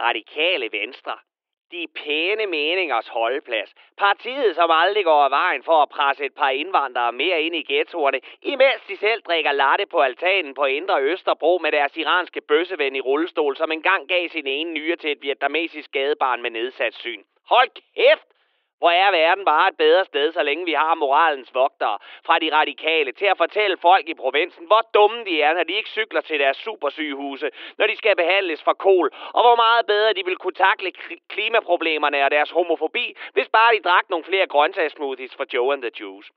Radikale Venstre. De pæne meningers holdeplads. Partiet, som aldrig går af vejen for at presse et par indvandrere mere ind i ghettoerne, imens de selv drikker latte på altanen på Indre Østerbro med deres iranske bøsseven i rullestol, som engang gav sin ene nyre til et vietnamesisk gadebarn med nedsat syn. Hold kæft! Hvor er verden bare et bedre sted, så længe vi har moralens vogtere fra de radikale til at fortælle folk i provinsen, hvor dumme de er, når de ikke cykler til deres supersygehuse, når de skal behandles for kol, og hvor meget bedre de vil kunne takle klimaproblemerne og deres homofobi, hvis bare de drak nogle flere grøntsagssmoothies for Joe and the Juice.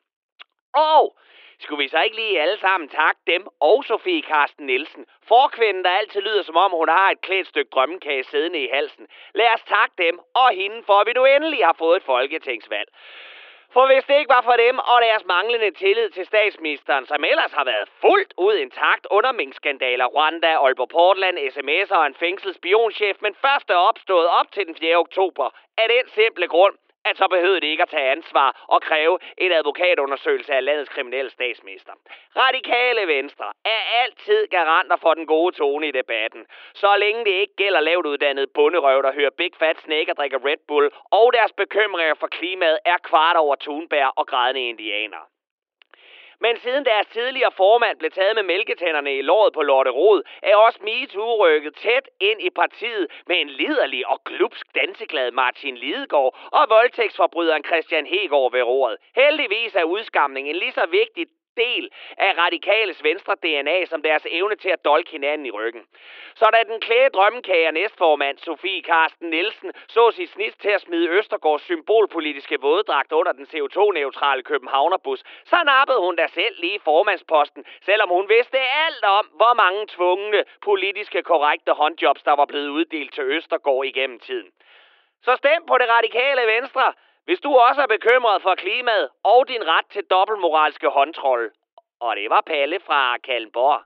Og skulle vi så ikke lige alle sammen takke dem og Sofie Karsten Nielsen, forkvinden, der altid lyder som om hun har et klædt stykke drømmekage siddende i halsen. Lad os takke dem og hende, for at vi nu endelig har fået et folketingsvalg. For hvis det ikke var for dem og deres manglende tillid til statsministeren, som ellers har været fuldt ud intakt under minkskandaler, Rwanda, Aalborg Portland, sms'er og en fængselsspionchef, men først er opstået op til den 4. oktober, af den simple grund, at så behøvede det ikke at tage ansvar og kræve en advokatundersøgelse af landets kriminelle statsminister. Radikale Venstre er altid garanter for den gode tone i debatten, så længe det ikke gælder lavt uddannet bunderøv, der hører Big Fat Snake og drikker Red Bull, og deres bekymringer for klimaet er kvart over tunbær og grædende indianer. Men siden deres tidligere formand blev taget med mælketænderne i låret på Lotte Rod, er også MeToo rykket tæt ind i partiet med en liderlig og glupsk danseglad Martin Lidegaard og voldtægtsforbryderen Christian Hegård ved roret. Heldigvis er udskamning en lige så vigtig del af radikales venstre DNA som deres evne til at dolke hinanden i ryggen. Så da den klæde drømmekager næstformand Sofie Karsten Nielsen så sit snit til at smide Østergaards symbolpolitiske våddragt under den CO2-neutrale Københavnerbus, så nappede hun da selv lige formandsposten, selvom hun vidste alt om, hvor mange tvungne politiske korrekte håndjobs, der var blevet uddelt til Østergaard igennem tiden. Så stem på det radikale venstre, hvis du også er bekymret for klimaet og din ret til dobbeltmoralske håndtrol. Og det var Palle fra Kalmborg.